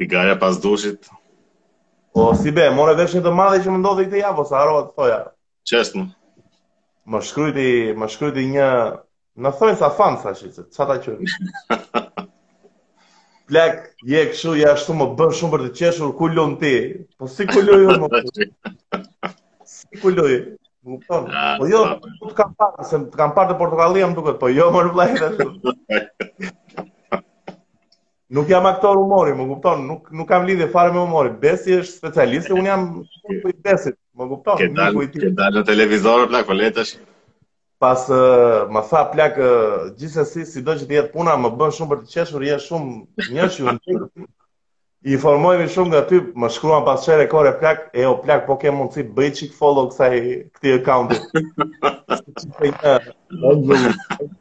Cigarja pas dushit. Po si bre, more vesh një të madhe që më ndodhi këtë javë, o se harrova të thoja. Qesë më? Më shkruajti, më shkruajti një... Në thoi sa fan, sa që që, sa ta që. Plek, je këshu, ja ashtu më bën shumë për të qeshur, ku luan ti? Po si ku luj, më po. Si ku luj? Ah, po jo, po, po. të kam parë, se të kam parë te Portokallia më duket, po jo më rëvlejnë. Nuk jam aktor humori, më kupton, nuk nuk kam lidhje fare me humorin. Besi është specialisti, unë jam i Besit, më kupton. Ke dalë ke dalë në televizor plak po letesh. Pas uh, më tha plak uh, gjithsesi sido që të jetë puna, më bën shumë për të qeshur, je shumë njësh, informohemi shumë nga ty, më shkruan pas çerek ore plak, e o plak po ke mundësi bëji çik follow kësaj këtij accounti.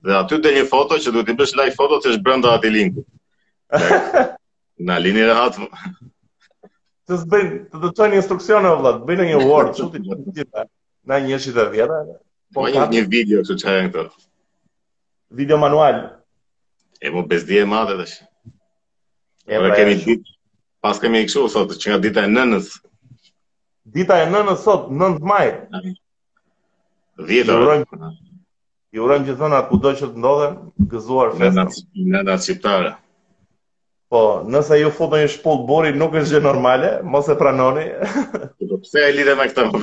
Dhe aty dhe një foto që duhet t'i bësh like foto që është brenda atij linku. Na lini rehat. Të bëjnë, të të çojnë instruksione, vlla, të bëjnë një word, që ti të të të të Na një që të vjera. Po një, një video që që e në këto. Video manual. E mu bezdi e madhe dhe shë. E pra kemi dit, pas kemi i këshu, sot, që nga dita e nënës. Dita e nënës sot, nëntë maj. Dhjetë, I urojmë gjithë nënat kudo që të ndodhen, gëzuar festën. Nënat shqiptare. Po, nëse ju fut një shpullë burri, nuk është gjë normale, mos e pranoni. Po, po pse e lidhe me këtë më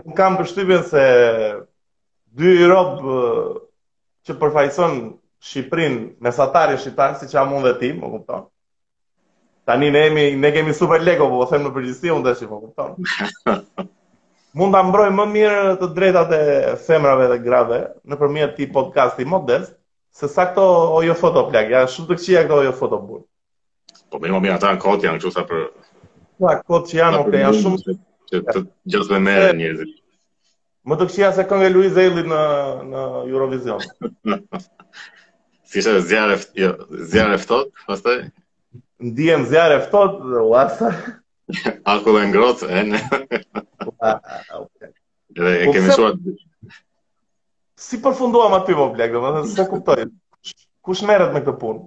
Unë kam përshtypjen se dy robë që përfaqësojnë Shqipërinë, mesatarin shqiptar, siç jam unë dhe ti, më kupton, Tani ne jemi ne kemi super ego, po, po them në përgjithësi unë tash po kupton. Mund të mbrojnë më mirë të drejtat e femrave dhe grave nëpërmjet këtij podcasti modest, sesa këto OJF-të plak, janë shumë të këqija këto OJF-të burrë. Po më mirë ato kot janë kështu sa për. Po kot që janë, po janë shumë që të gjithë me njerëzit. Më të këqija se kënga e Luiz Ejllit në në Eurovision. si është zjarr jo, zjarr e ftohtë, pastaj ndiejmë zjarr e ftohtë dhe uasa. Akull e ngrohtë, e ne. Dhe e kemi shuar Si përfunduam aty more plak, domethënë s'e kuptoj. Kush merret me këtë punë?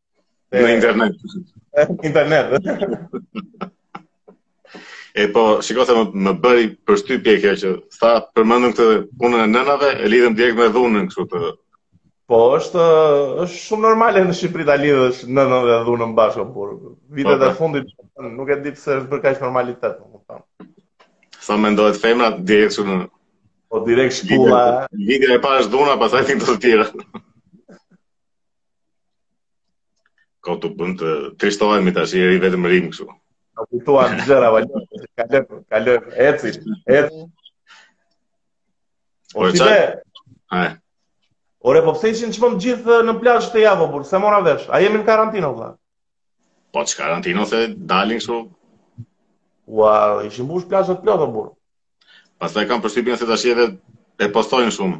Në internet. internet. e po, shiko se më, më bëri përshtypje kjo që sa përmendëm këtë punën e nënave, e lidhëm direkt me dhunën kështu të. Po, është është shumë normale në Shqipëri ta lidhësh nënën dhe dhunën bashkë, por vitet po, e po. fundit nuk e di pse është bërë kaq normalitet, më kupton. Sa mendohet femra direkt shumë Po direkt shpulla. Ideja e parë është dhuna, pastaj vijnë të tjera. Ka të bën të trishtohem tashi, rri vetëm rrim kështu. Ka kujtuar gjëra, vaj, kalë, kalë, eci, eci. O, po, si be? Ore, po pse ishin çmendur të gjithë në plazh këtë javë, burrë, s'e mora vesh, a jemi në karantinë, o, Po ça karantine, o, se dalin kështu? Ua, ishin mbush plazhet plot, o burrë. Pastaj kam përshtypjen se tashi edhe e postojnë shumë.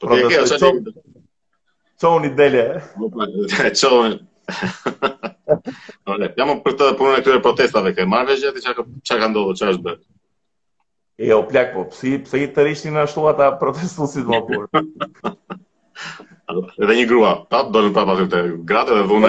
Po të kërë, sa të kërë. Çoni dele. Çoni. Ore, ja për këtë punën e këtyre protestave ke marrë vesh ti ça ça ka ndodhur, ça është bërë. E jo plak po, pse pse i tërhiqnin ashtu ata protestuesit më kur. Edhe një grua, po dolën prapë këtu gratë dhe dhuna.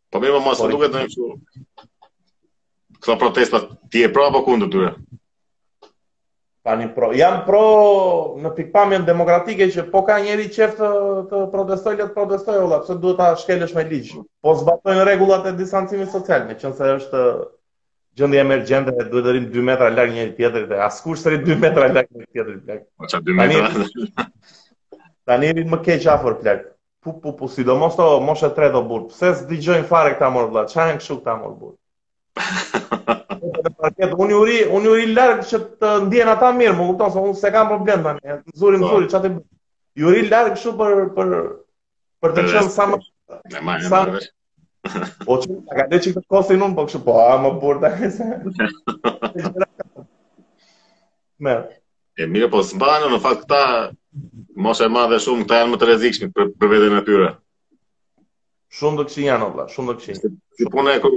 Po mirë, po mos po, duket ndonjë kështu. Këto protesta ti je pro apo kundër tyre? Tani pro, jam pro në pikëpamjen demokratike që po ka njeri qejf të, të protestojë, le të protestojë, o vlla, pse duhet ta shkelësh me ligj. Po zbatojnë rregullat e distancimit social, meqenëse është gjendje emergjente e duhet të rrim 2 metra larg njëri-tjetrit, dhe askush s'rri 2 metra larg njëri-tjetrit, plak. Po ça 2 metra? Tani rrim më keq afër, plak. Po po po sidomos këta mosha e tretë o burrë. Pse s'dëgjojnë fare këta mor vlla? Çfarë janë kështu këta mor burrë? Parket, unë u rri, unë u rri larg që të ndihen ata mirë, më kupton se unë s'e kam problem tani. Zuri, më zuri, ça të bëj. Ju rri larg kështu për për për të qenë sa më sa më Po që ta ka dhe që këtë kosin unë, po kështu po, a më burrë ta këse. Me. E mirë, po s'mban, në fakt këta, moshë e madhe shumë, këta janë më të rrezikshmit për, për veten e tyre. Shumë të këqij janë, o vlla, shumë të këqij. Si punë e kur,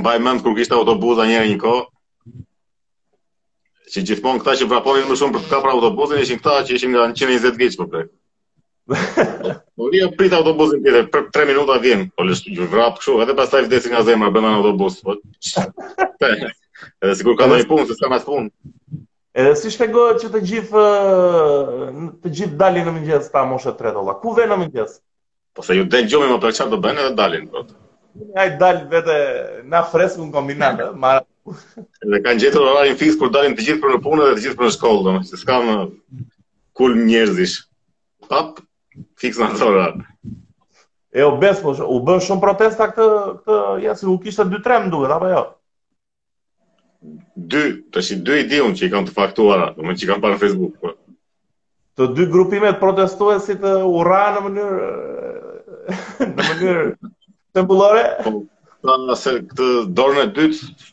mbaj mend kur kishte autobuza njëherë një kohë, që gjithmonë këta që vraponin më shumë për të kapur autobuzin, ishin këta që ishin nga 120 vjeç për po prejkë. Po vjen prit autobusin tjetër, për 3 minuta vjen. Po lëshohen vrap kështu, edhe pastaj vdesin nga zemra brenda në autobus. Po. Edhe sikur ka ndonjë punë, se s'ka as punë. Edhe si shpjegohet që të gjithë të gjithë dalin në mëngjes këta moshë e tretë o vlla. Ku venë në mëngjes? Po se ju del gjumi më herët, çfarë do bëjnë edhe dalin kot. Ai dal vetë na freskun kombinat, ma Dhe kanë gjetur orarin fiks kur dalin të gjithë për në punë dhe të gjithë për në shkollë, domethënë se s'ka më Kulm njerëzish. Pap, fiks në atë orë. E o bes, po, u bënë shumë protesta këtë, këtë javë, sikur kishte dy tre më duket, apo jo? Dy, tashi dy i di unë që i kam të faktuara, domethënë që i kam parë në Facebook, po. Të dy grupimet protestuesit urra në mënyrë, në mënyrë të mbulore? Po, thashë këtë dorën e dytë,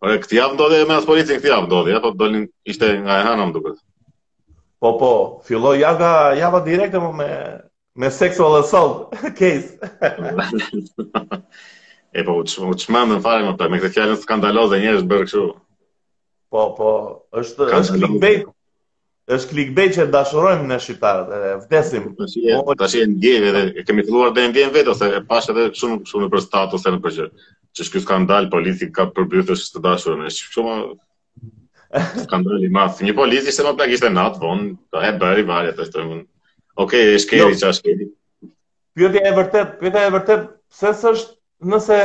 Ore, këtë javë ndodhi me atë policin, këtë javë ndodhi, apo doli, ishte nga e hëna më duket. Po, po, filloj java, java direkt e me, me, me sexual assault case. e po, u çmendën fare më për, me këtë fjalën skandaloze njerëzit, është bërë kështu. Po, po, është, është clickbait, Është clickbait që e dashurojmë ne shqiptarët, e vdesim. Po, tash e ndjejmë edhe e kemi filluar të ndjejmë vetë ose e pashë edhe shumë shumë për status ose në për gjë. Që ç'ky skandal politik kap për bythësh të dashurën, është shumë skandal i madh. Një polic ishte më pak ishte natë vonë, do e bëri vale të thotë unë. Okej, okay, është keri çfarë është keri. Pyetja e vërtetë, pyetja e vërtetë, pse s'është nëse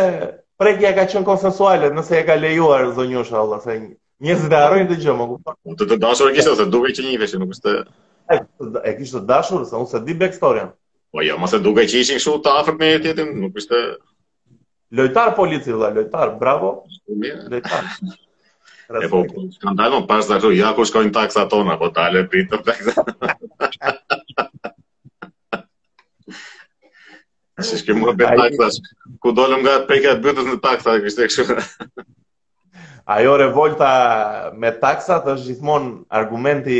prekja ka qenë konsensuale, nëse e ka lejuar zonjusha vëlla se Njerëzit e harrojnë këtë gjë, më kupton? Unë të të dashur e kishte se dukej që një që nuk është e kishte dashur se unë s'e di back story Po jo, mo se dukej që ishin kështu të afërt me njëri-tjetrin, nuk është. Lojtar polici vëlla, lojtar, bravo. Lojtar. E po, kanë dalë më pas ashtu, ja ku shkojnë taksat tona, po dale prit taksa. Siç më bëtë taksa, ku dolëm nga prekja e bythës në taksa, kështu e kështu. Ajo revolta me taksat është gjithmonë argumenti,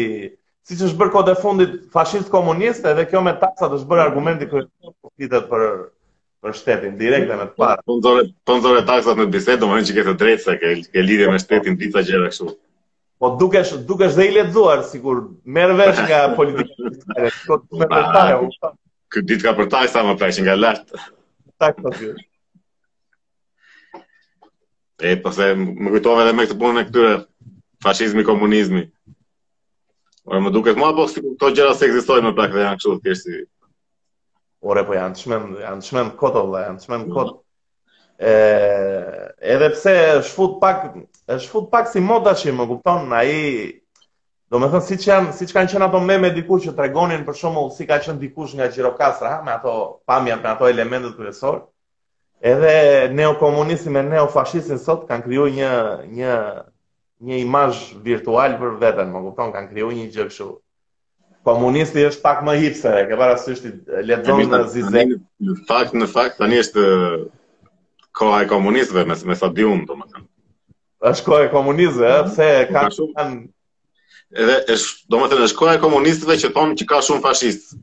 siç është bërë kohët e fundit fashist komunist, edhe kjo me taksat është bërë argumenti kur të flitet për, për shtetin, direkt e me të parë. Po nxore, po nxore taksat në bisedë, domethënë që ke të drejtë se ke, ke lidhje me shtetin disa gjëra kështu. Po dukesh, dukesh dhe i lexuar, sikur merr vesh nga politikë, këtë të merr vesh tajë, u shtë. Këtë ditë ka për taksa më prek, që nga lart. Taksa të E, po se më kujtove edhe me këtë punën e këtyre, fashizmi, komunizmi. Ora, më duket mua, po si këto gjëra s'ekzistojnë me pak dhe janë kështu, të si... Ore, po janë veç meme, janë veç meme kot, o vëlla, janë veç meme kot. E, edhe pse është fut pak, është fut pak si moda që më kupton, ai... Domethënë, siç janë, siç kanë qenë ato meme diku që tregonin për shembull, si ka qenë dikush nga Gjirokastra, me ato pamjet, me ato elementet kryesorë, Edhe neokomunisti me neofashistin sot kanë kriju një, një, një imazh virtual për veten, më kupton, kanë kriju një gjë kështu. Komunisti është pak më hipster, e ke parasysh ti, lexon Zizek. Në fakt, në fakt, tani është koha e komunistëve, me, me sa di unë, domethënë. është koha e komunistëve, e, pse e ka po, shumë... Kan... Edhe, është, domethënë, është koha e komunistëve që thonë që ka shumë fashistë.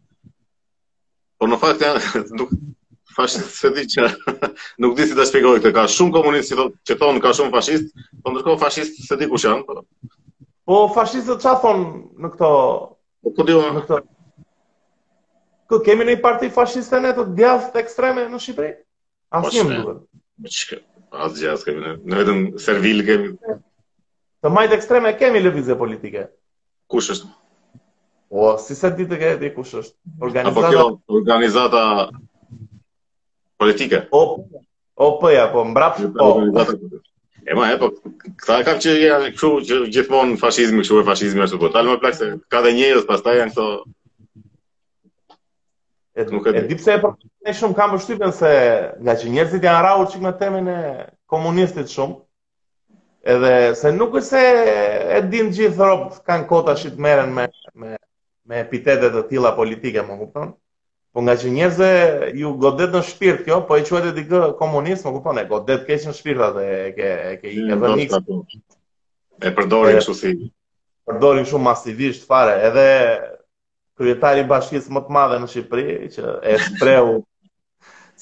Po në fakt janë nuk fashist se di që nuk di si ta shpjegoj këtë. Ka shumë komunistë që thonë që thonë ka shumë fashist, po ndërkohë fashist se di kush janë. Po, po fashistët çfarë thonë në këto Po po di në këto. Ku kemi ndonjë parti fashiste ne të djathtë ekstreme në Shqipëri? Po, Asnjë nuk duhet. Çka? As të djathtë kemi ne. Ne vetëm servil kemi. Të majtë ekstreme kemi lëvizje politike. Kush është? O, si s'e ditke ti kush është? Organizata... Apo kjo, organizata politike? O, o po ja, po, mbrap, po. E ma, e po, këta e kap që janë këshu që gjithmonë fashizmi, këshu e fashizmi është të po. Ta lë mo plak se ka dhe njerëz, pas ta janë këto... E, nuk e, e di pse e për po, shumë kam përshtypjen se nga që njerëzit janë rrahur çik me temën e komunizmit shumë, Edhe se nuk është se e din të gjithë robt kanë kohë tashi të merren me me me epitete të tilla politike, më kupton? Po ngaqë njerëzve iu godet në shpirt kjo, po e quajte dikë komunist, më kupton? E godet keq në shpirt atë e ke e ke i ka vënë E përdorin kështu si përdorin shumë masivisht fare, edhe kryetari i bashkisë më të madhe në Shqipëri, që e shprehu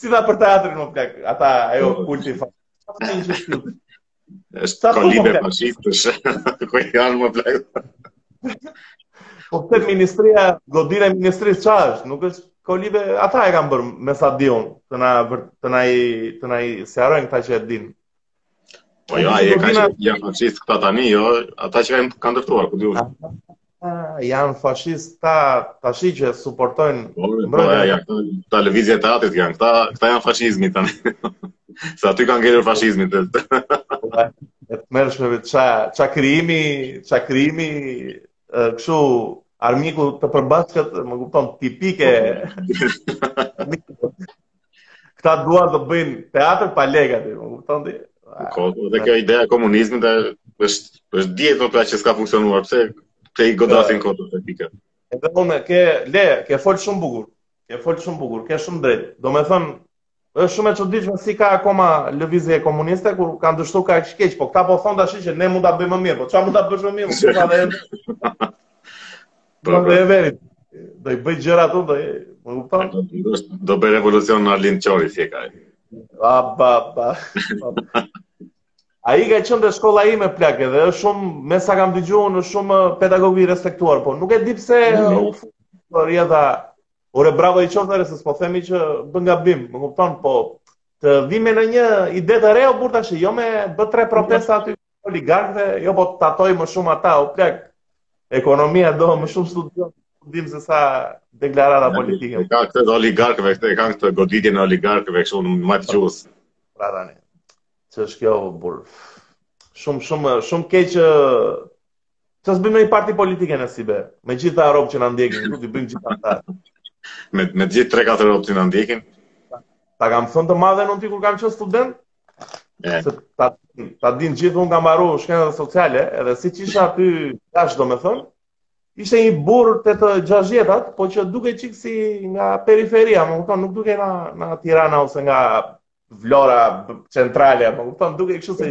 si tha për teatrin mo plak, ata ajo kulti fare. Është kolibe fashistësh, ku janë mo plak. Po te ministria, godina e ministrisë ça është, nuk është kolibe, ata e kanë bërë me sa di unë, të na, të na i, të na i sqarojnë këta që e dinë. Po jo, ai e ka që janë fashist këta tani, jo, ata që kanë kanë ndërtuar, ku di unë. Janë fashist kta tashi që suportojnë po, po, mbrojtjen. Ja, këta, këta lëvizja e teatrit janë, këta, këta janë fashizmi tani. Se aty ka ngelur fashizmi të të të E tmerrshme vetë ça, ça krijimi, ça krijimi, kështu armiku të përbaskët, më kupton, tipike. Këta duan të bëjnë teatr pa lek aty, më kupton ti? Po, dhe kjo ideja e komunizmit dhe është është dihet më pra që s'ka funksionuar, pse pse i godasin po. këto tipike. Edhe unë ke le, ke fol shumë bukur. Ke fol shumë bukur, ke shumë të drejtë. Domethënë është shumë e çuditshme si ka akoma lëvizje komuniste kur kanë dështuar kaq keq, po këta po thon tash që ne mund ta bëjmë më mirë, po çfarë mund ta bësh më mirë? Po, Pra, pra. Dhe vërtet, do i bëj gjëra ato, do i... Më kupton? Do bëjë revolucionin Arlind Qori, si e ka e. Ba, ba, ba. Ai ka qenë te shkolla ime plak dhe është shumë, me sa kam dëgju unë, shumë pedagog i respektuar, po nuk e di pse mm. u fut për rjeta, ore bravo i qoftë dhe se s'po themi që bën gabim, më kupton, po të vi me një ide të re o burra që jo me bë tre protesta aty oligarkëve, jo po të tatoj më shumë ata, o plak, ekonomia do më shumë studim, studim se sa deklarata politike. E ka këtë oligarkëve, këtë e ka këtë goditjen e oligarkëve, kështu në matë gjusë. Pra tani, që është kjo burrë. Shumë, shumë, shumë keq, që s'bëjmë ndonjë parti politike në Sibe, me gjithë ata robë që na ndjekin, ne të bëjmë gjithë ata. me, me gjithë 3-4 robë që na ndjekin. Ta kam thënë të madhen ty kur kam qenë student, Ta, ta dinë gjithë unë kam mbaruar shkencat sociale, edhe siç isha aty tash domethënë, ishte një burrë te të gjashtëdhjetat, po që dukej çikë si nga periferia, më kupton, nuk dukej nga, nga Tirana ose nga Vlora centrale, më kupton, dukej kështu si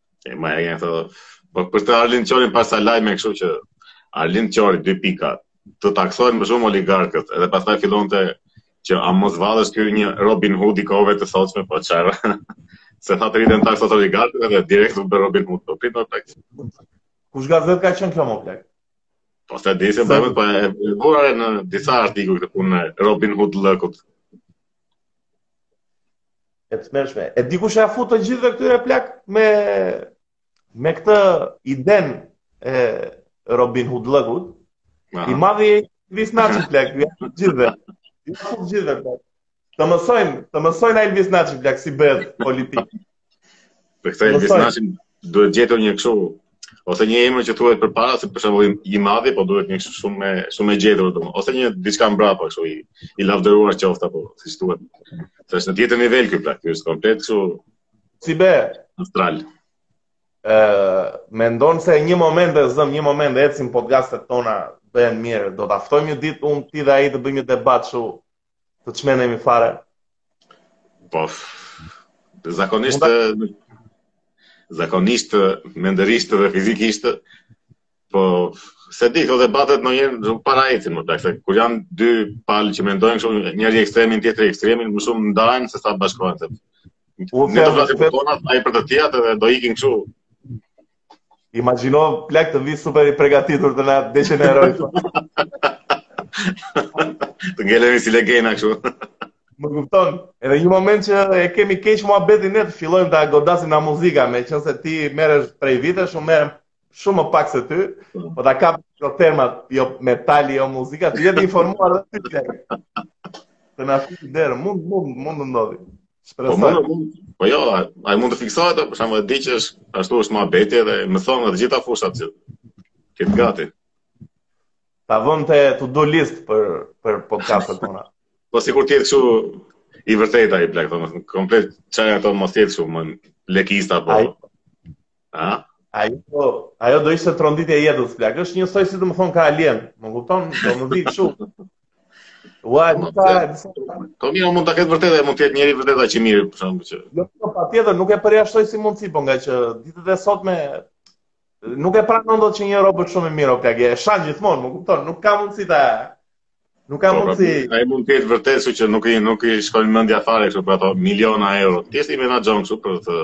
E ma e këto. Po për këtë Arlind Qorin pashë ca lajme kështu që Arlind Qori dy pika. Të taksohen më shumë oligarkët, edhe pastaj fillonte që a mos vallë është ky një Robin Hood i kohëve të sotshme, po çfarë? Se tha të rriten taksat oligarkët edhe direkt u bë Robin Hood, po prit më pak. Kush gazetë ka qenë kjo mo plak? Po s'e di se bëhet po e vura re në disa artikuj këtë punën e Robin Hood-llëkut. E tmerrshme. E di kush ua fut të gjithëve këtyre plak me, me këtë idenë e Robin Hood-llëkut. I madhi Elvis Naçi plak, ia fut gjithëve. Ia fut gjithëve plak. Të mësojnë, të mësojnë nga Elvis Naçi plak si bëhet politikë. Për këtë Elvis Naçin duhet gjetur një kështu ose një emër që thuhet përpara se për shembull i madhi po duhet një kështu shumë më shumë e gjetur domo ose një diçka mbrapa kështu i i lavdëruar qoftë apo siç thuhet. Se është në tjetër nivel ky plak, ky është komplet kështu si be astral. Ë mendon se një moment e zëm, një moment ecim podcastet tona bëhen mirë, do ta ftojmë një ditë unë ti dhe ai të bëjmë një debat kështu të çmendemi fare. Po. Zakonisht zakonisht mendërisht dhe fizikisht po s'e di këto debatet në xhenër nuk para ecin më pse se kur janë dy palë që mendojnë kështu njëri ekstremin tjetri ekstremin më shumë ndajnë se sa bashkohen se ne do të flasim për tonat ai për të tijat dhe do ikin kështu Imagjino plak të vijë super i përgatitur të na degjenerojë. të ngelemi si legena kështu. Më kupton, edhe një moment që e kemi keq muhabetin ne të fillojmë ta godasim nga muzika, meqenëse ti merresh prej vitesh, unë merrem shumë më pak se ty, po ta kap këto termat, jo metali, jo muzika, të jetë i informuar dhe aty plak. Të na fusë derën, mund, mund, mund të ndodhë. Po mund, mund, po jo, ai mund të fiksohet, për shembull, e di që është ashtu është muhabeti dhe domethënë nga të gjitha fushat të jetë gati. Ta vëmë te to-do list për për podcastet tona. po sikur të jetë kështu i vërtetë ai plak, domethënë komplet çaj ato mos jetë kështu me lekista po. Ai, A? Ajo, po, ajo do ishte tronditje e jetës, plak. është një soj si të më thonë ka alienë. Më kupton? Do më ikë shumë. Ua, po, nuk ka... Po mirë, mund të ketë vërtet e mund të jetë njeri vërtet aq i mirë, për shumë që... Jo, jo, patjetër, nuk e përjashtoj si mundësi, po ngaqë ditët e sotme... Nuk e pranon dot që një rob është shumë i mirë, o plak, e shan gjithmonë, më kupton, nuk ka mundësi ta... Nuk ka po, pra, mundësi. Ai e mund të jetë vërtet se që nuk i nuk i shkon mendja fare kështu për ato miliona euro. Ti si menaxhon kështu për të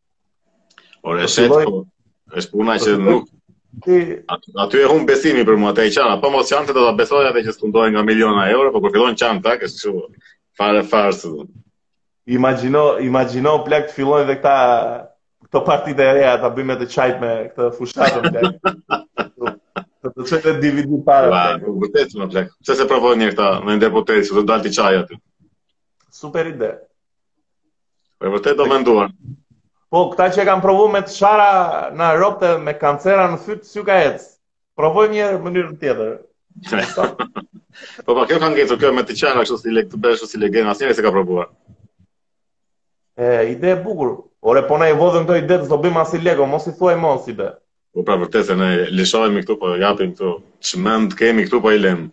Por e sheh, po, është puna që nuk... Ti... Aty e humb besimin për mua, te e qara, po mos qante do të besoja atë që s'i nga miliona euro, po kur fillon qan, është që fare farsë dhëmë. Imagino, imagino, plak të fillojnë dhe këta, këto partitë e reja, ta bëjnë me të qajtme këtë fushatën, plak. Të të qëtë e dividi para. Ba, po, vërtet mo plak. Pse s'e provon një këta, ndonjë deputet, që të dalë të qajë aty. Super ide. Vërtet do menduar. Po, këta që e kanë provuar me të shara nga robtë me kancera në fyt, s'u ka ecë. Provojmë një mënyrë tjetër. po, po, kjo ka lezet, kjo me të qara, kështu si legë, të bësh, si legë asnjëri s'e ka provuar. E, ide e bukur. Ore, po na i vodhën këto ide s'do bëjmë asnjë lek, o, mos i thuaj mos i bëj. Po, pra, vërtet se ne lëshojmë këtu, po japim këtu. Ç'mend kemi këtu, po i lëmë.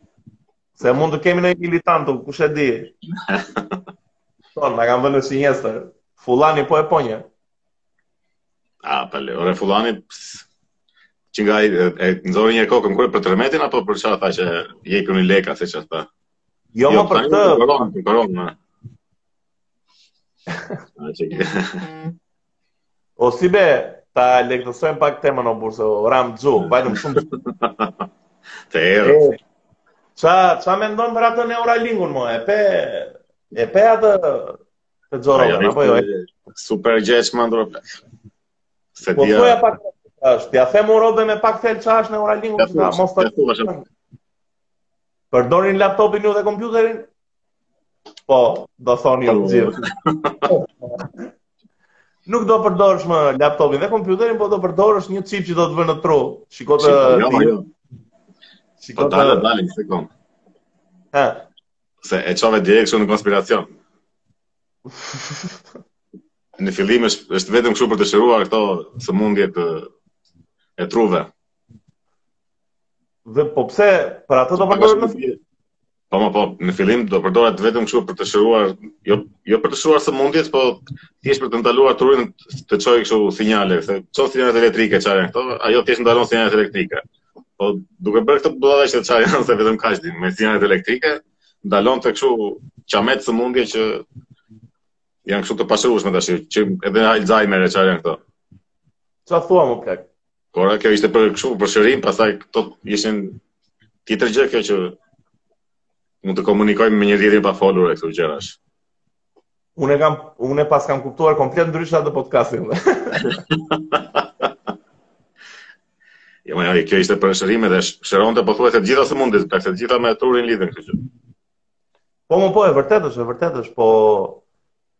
Se mund të kemi ndonjë militant, kush e di. Ton, na kanë vënë në shënjestër. Fullani po e po një. A, pa le, ore, Fullani, që na e nxori një herë kokën kur për tërmetin, apo për ça tha që jep një lekë, se ça tha? Jo, jo për të... Për koronën, për koronën. O si bëhet, ta lehtësojmë pak temën o burrë, se ramë gju, vajtëm shumë. Të erë. Ça, ça mendon për atë neuralingun, mo, e pe, e pe atë të gjorën apo jo, e. Super gjë e çmendur, plak. Se po, dhja... Po, pak, është, t'ua themi robve me pak fjalë ça është Neuralinku, që ka, mos të... Përdorni laptopin ju dhe kompjuterin? Po, do thoni ju gjithë. Nuk do përdorësh më laptopin dhe kompjuterin, po do përdorësh një çip që do të vë në tru. Shiko të Jo, jo. Shiko po, të dale, dale, shiko. Ha. Se e çove direkt në konspiracion. në fillim është është vetëm kështu për të shëruar këto sëmundjet e truve. Dhe po pse për ato do përdoret në fillim? Po, po, po, në fillim do përdoret vetëm kështu për të shëruar, jo jo për të shëruar sëmundjet, po thjesht për të ndaluar trurin të çojë kështu sinjale, se çon sinjale elektrike ça janë këto, ajo thjesht ndalon sinjalet elektrike. Po duke bërë këtë blla blla çfarë janë se vetëm kaq di, me sinjalet elektrike ndalonte kështu qamet sëmundje që janë kështu të pashërueshme tash, që edhe Alzheimer e çfarë janë këto. Ça thua mo plak? Po ajo kjo ishte për kështu, për shërim, pastaj këto ishin tjetër gjë kjo që mund të komunikojmë me njëri-tjetrin pa folur e këto gjërash. Unë unë e paskam kuptuar komplet ndryshe atë podcastin. Jo, mo, kjo ishte për shërim edhe shëronte pothuajse të gjitha sëmundjet, pra të gjitha me trurin lidhen kështu. Po mo po e vërtetë është, e vërtetë është, po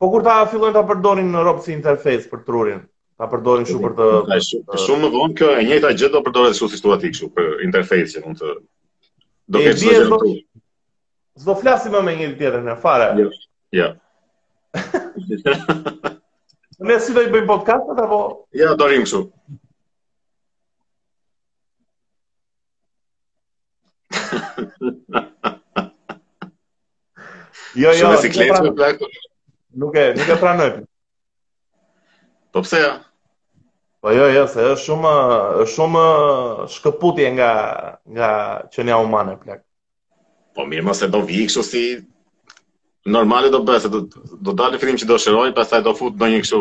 Po kur ta fillojnë ta përdorin në rob si interfejs për trurin, ta përdorin kështu për të, shumë shumë më vonë kjo e njëjta gjë do përdoret kështu siç thua ti kështu për interfejs që mund të do të kesh gjë. S'do flasim më me njëri-tjetrin fare. Jo. Jo. Ne si do i bëjmë podcastet apo? Ja, do rrim kështu. jo, jo, nuk e pranoj. Nuk e, nuk e pranoj. Po pse ja? Po jo, jo, se është shumë, është shumë shkëputje nga, nga qënja humane, plak. Po mirë mo, se do vi kështu si normale do bëhet, se do dalë në fillim që do shëroj, pastaj do fut ndonjë kështu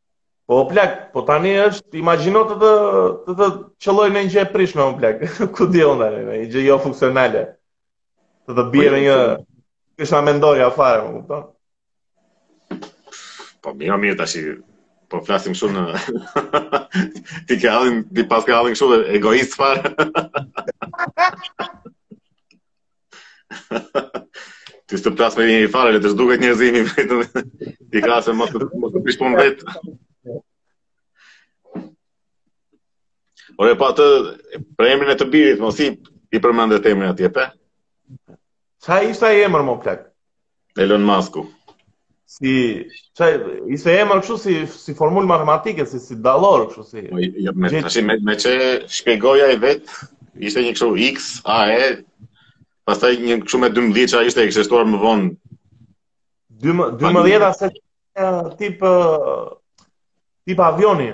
Po o plak, po tani është, imagjino të të të, të qëllojë ndonjë gjë e prishme o plak. Ku di unë tani, një gjë jo funksionale. Të të bie po, s'e kisha menduar fare, më kupton? Po mirë mo, mirë tash po flasim kështu ne, ti ke hallin ti paske hallin shumë egoist fare Ti s'të plas menderja fare, le të zhduket njerëzimi vetëm. Ti ke se mos të prish punë vetë. Ore po atë për emrin e të birit, mo, si i përmendi emrin atje, pe. Ça ishte ai emër mo plak? Elon Masku. Si, ça ishte emër kështu si si formulë matematike, si si dallor kështu si. Po jo mo, tash me me ç'e shpjegoi ai vetë, ishte një kështu X A E. Pastaj një kështu me 12 ça ishte ekzistuar më vonë. 12 është tip tip avioni.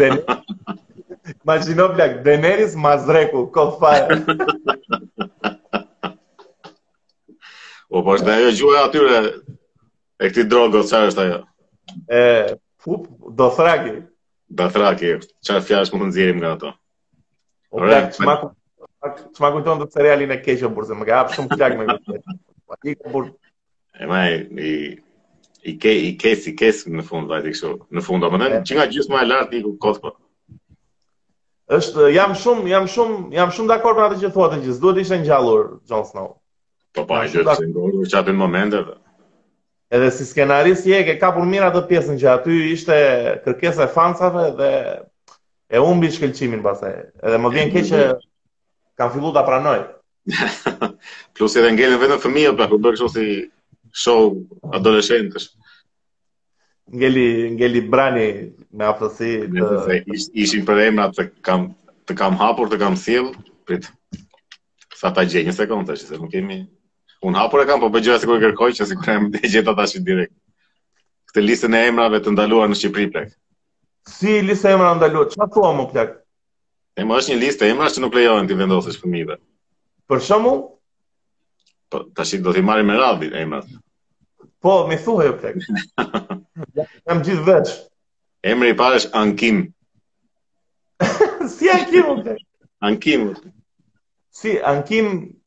Den... Imagjino blak, Daenerys Mazreku, ko fare. O, po është dhe ajo gjuhe atyre e këtij Drogos, ça është ajo? E, fup, Dothraki. Dothraki, ça fjalësh mund të nxjerrim nga ato. O, Ore, plak, ç'ma, ç'ma kujton atë serialin e keqë, burrë, se, më ka hapë shumë plak me këtë. Ik o burrë, E ma i, i, i ke, i ke, i ke, në fund, vajti kështu, në fund, domethënë, që nga gjithë maja e lartë, iku kot, po. Është, jam shumë, jam shumë, jam shumë dakord me atë që thua të gjithë, duhet të ishte ngjallur, Jon Snow. Po, pa, po, i gjithë, në ato momente, dhe. Edhe si skenarist je ke kapur mirë atë pjesën që aty ishte kërkesa e fansave dhe e humbi shkëlqimin pastaj. Edhe më vjen keq që Kam fillu ta pranoj. Plus edhe ngelën vetëm fëmijët, pra u bë kështu si show adoleshentësh. Ngeli ngeli Brani me aftësi të ish, ishim. Për emrat të kam të kam hapur, të kam sjell, prit. Sa ta gjej një sekondë tash, se nuk kemi Unë hapur e kam, po bëj gjëra sikur kërkoj që sikur jam të gjeta tash direkt. Këtë listën e emrave të ndaluar në Shqipëri plak. Si lista e emrave të ndaluar? Çfarë thua mo plak? E ma, është një listë emrash që nuk lejohen t'i vendosësh fëmijëve. Për shembull, po tash do t'i marrim me radhë emrat. Po, m'i thuaj o plak. Jam gjithë vesh. Emri i parë është Ankim. si Ankim o plak? Ankim. Si Ankim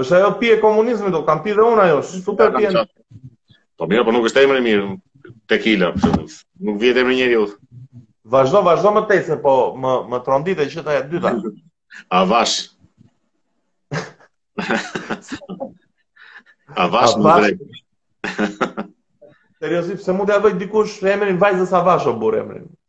Është ajo pije e komunizmit, e kam pi dhe unë atë, super pije. Po mirë, po nuk është emri mirë. Tequila, nuk vihet emër njeriu. Vazhdo, vazhdo më tej se po më më trondite që te e dyta. Avash. Avash më drejt. Seriozisht, pse mund t'ia vejë dikush emrin vajzës Avash o burrë emrin?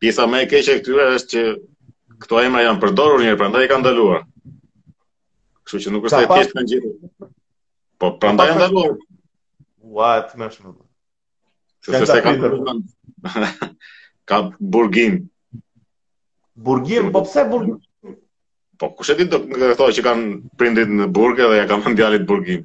Pjesa më e keqe e këtyre është që këto emra janë përdorur një herë, prandaj i kanë ndaluar. Kështu që nuk është se thjesht kanë gjetur. Po prandaj janë ndaluar. Ua, të më shumë. Kështu që se kanë ndaluar. Ka burgim. Burgim, po pse burgim? Po kush e di do ketë që kanë prindit në burg edhe ia kanë djalit burgim.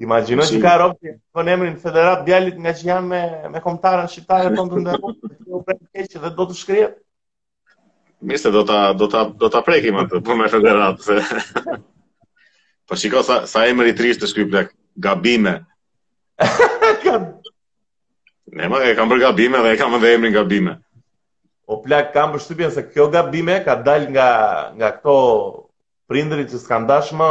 Imagjino që ka robi që vë emrin Federat djalit ngaqë janë me me kombëtaren shqiptare tonë të ndërruar, u pret keq dhe do të shkrihet. Mirë do ta do ta do ta prekim atë po me Federat se. po shiko sa sa emri i trishtë është ky plak. Gabime. Ne më e kam bërë gabime dhe e kam edhe emrin gabime. O plak kam përshtypjen se kjo gabime ka dalë nga nga këto prindërit që s'kanë dash më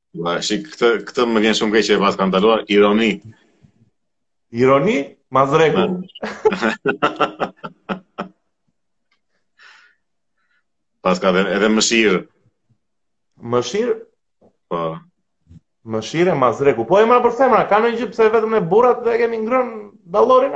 Ma, shi, këtë, këtë më vjen shumë keq që e paskan ndaluar ironinë. Ironi? Mazreku. Paska edhe, edhe mëshirë. Mëshirë? Po. Mëshirë Mazreku. Po emra për femra, ka në gjithë pse vetëm ne burrat e kemi ngrën dalorin?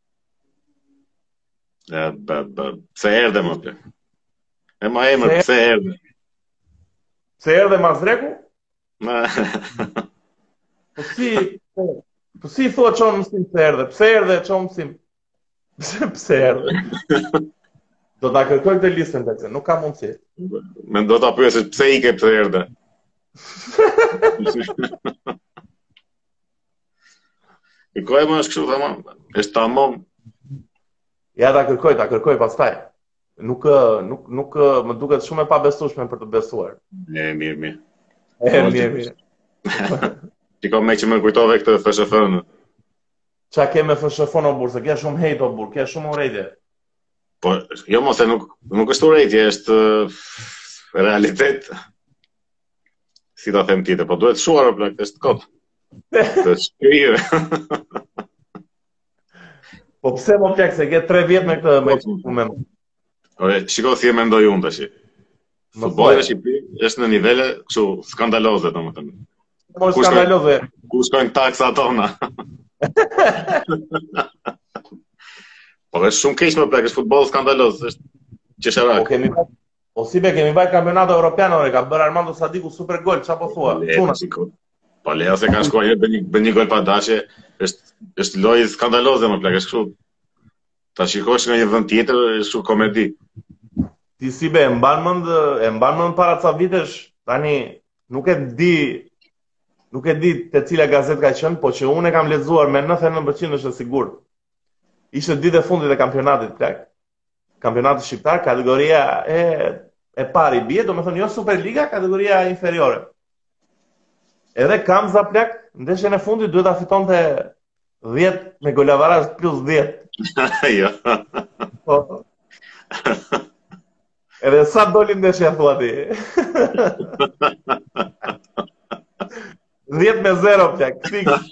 Ja, ba, ba. Pse erdhe më të? E ma emër, pse, pse erdhe? Pse erdhe Mazreku? Ma... po si, po, po si thua që në mësim pse erdhe? Pse erdhe që në mësim? Pse, pse erdhe? Do ta kërkoj këtë listën se nuk ka mundësi. Me do ta pyesit pse i ke pse erdhe? Kërkoje ma është kështu tamam. Është tamam. Ja ta kërkoj, ta kërkoj pastaj. Nuk nuk nuk më duket shumë e pabesueshme për t'u besuar. E mirë mirë. E mirë mirë. Ti tani meqë më kujtove këtë FSHF-n. Ça ke me FSHF-n o burrë se ke shumë hate o burrë, ke shumë urrejtje. Po, jo mo se nuk nuk është urrejtje, është realitet. si ta them tjetër, po duhet shuar o plak, është kot. Të shkrirë. po pse mo plak se ke 3 vjet me këtë me këtë punë. Ore, shiko si e mendoj unë tash. Futbolli në Shqipëri është në nivele kështu skandaloze domethënë. Po skandaloze. Ku shkojnë taksat tona? po është shumë keq mo plak, është futboll skandaloz, është qesharak. Po kemi O si be kemi vajt kampionatin europian ore, ka bërë Armando Sadiku super gol, ça po thua? Çuna. Po le o se kanë shkuar një herë bën një gol pa dashje, është është lojë skandaloze mo plak, është kështu. Ta shikosh nga një vend tjetër, është kështu komedi. Ti si be, mban mend, e mban mend para ca vitesh, tani nuk e di nuk e di te cila gazetë ka qenë, po që unë e kam lexuar me 99% është e sigurt. Ishte ditë e fundit e kampionatit plak. kampionati shqiptar, kategoria e e parë i bie, domethënë jo Superliga, kategoria inferiore. Edhe Kamza plak, ndeshjen e fundit duhet ta fitonte 10 me golavaraz plus 10. jo. Po. Edhe sa doli ndeshja thua ti. 10 me 0 plak, fix.